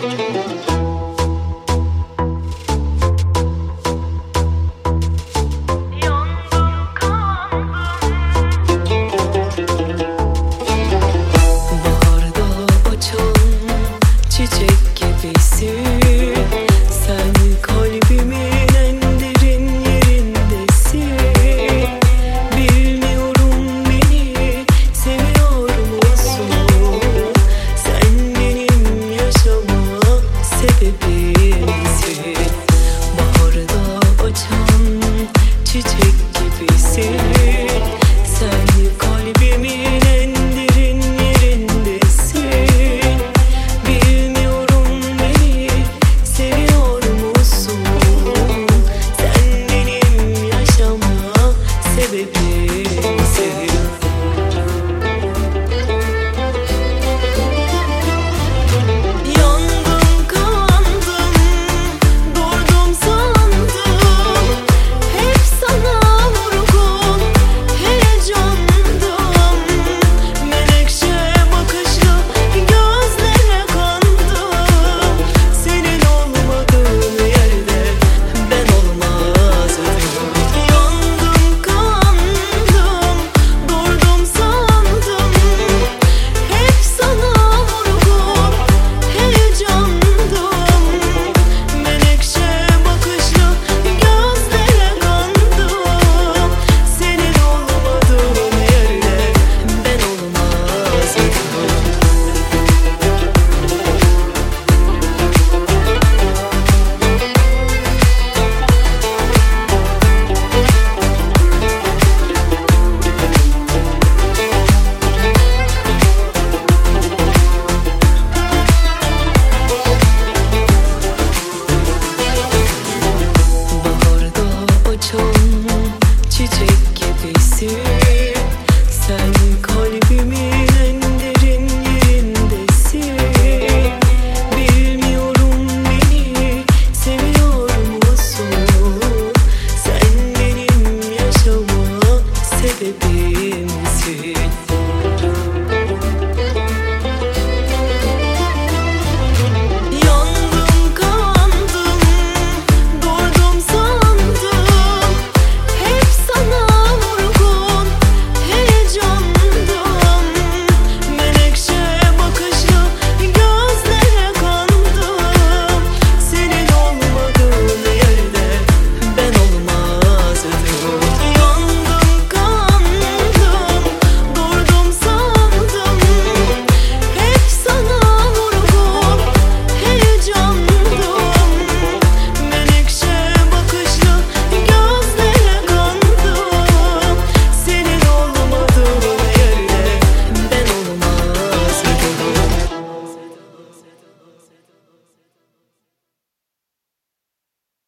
Música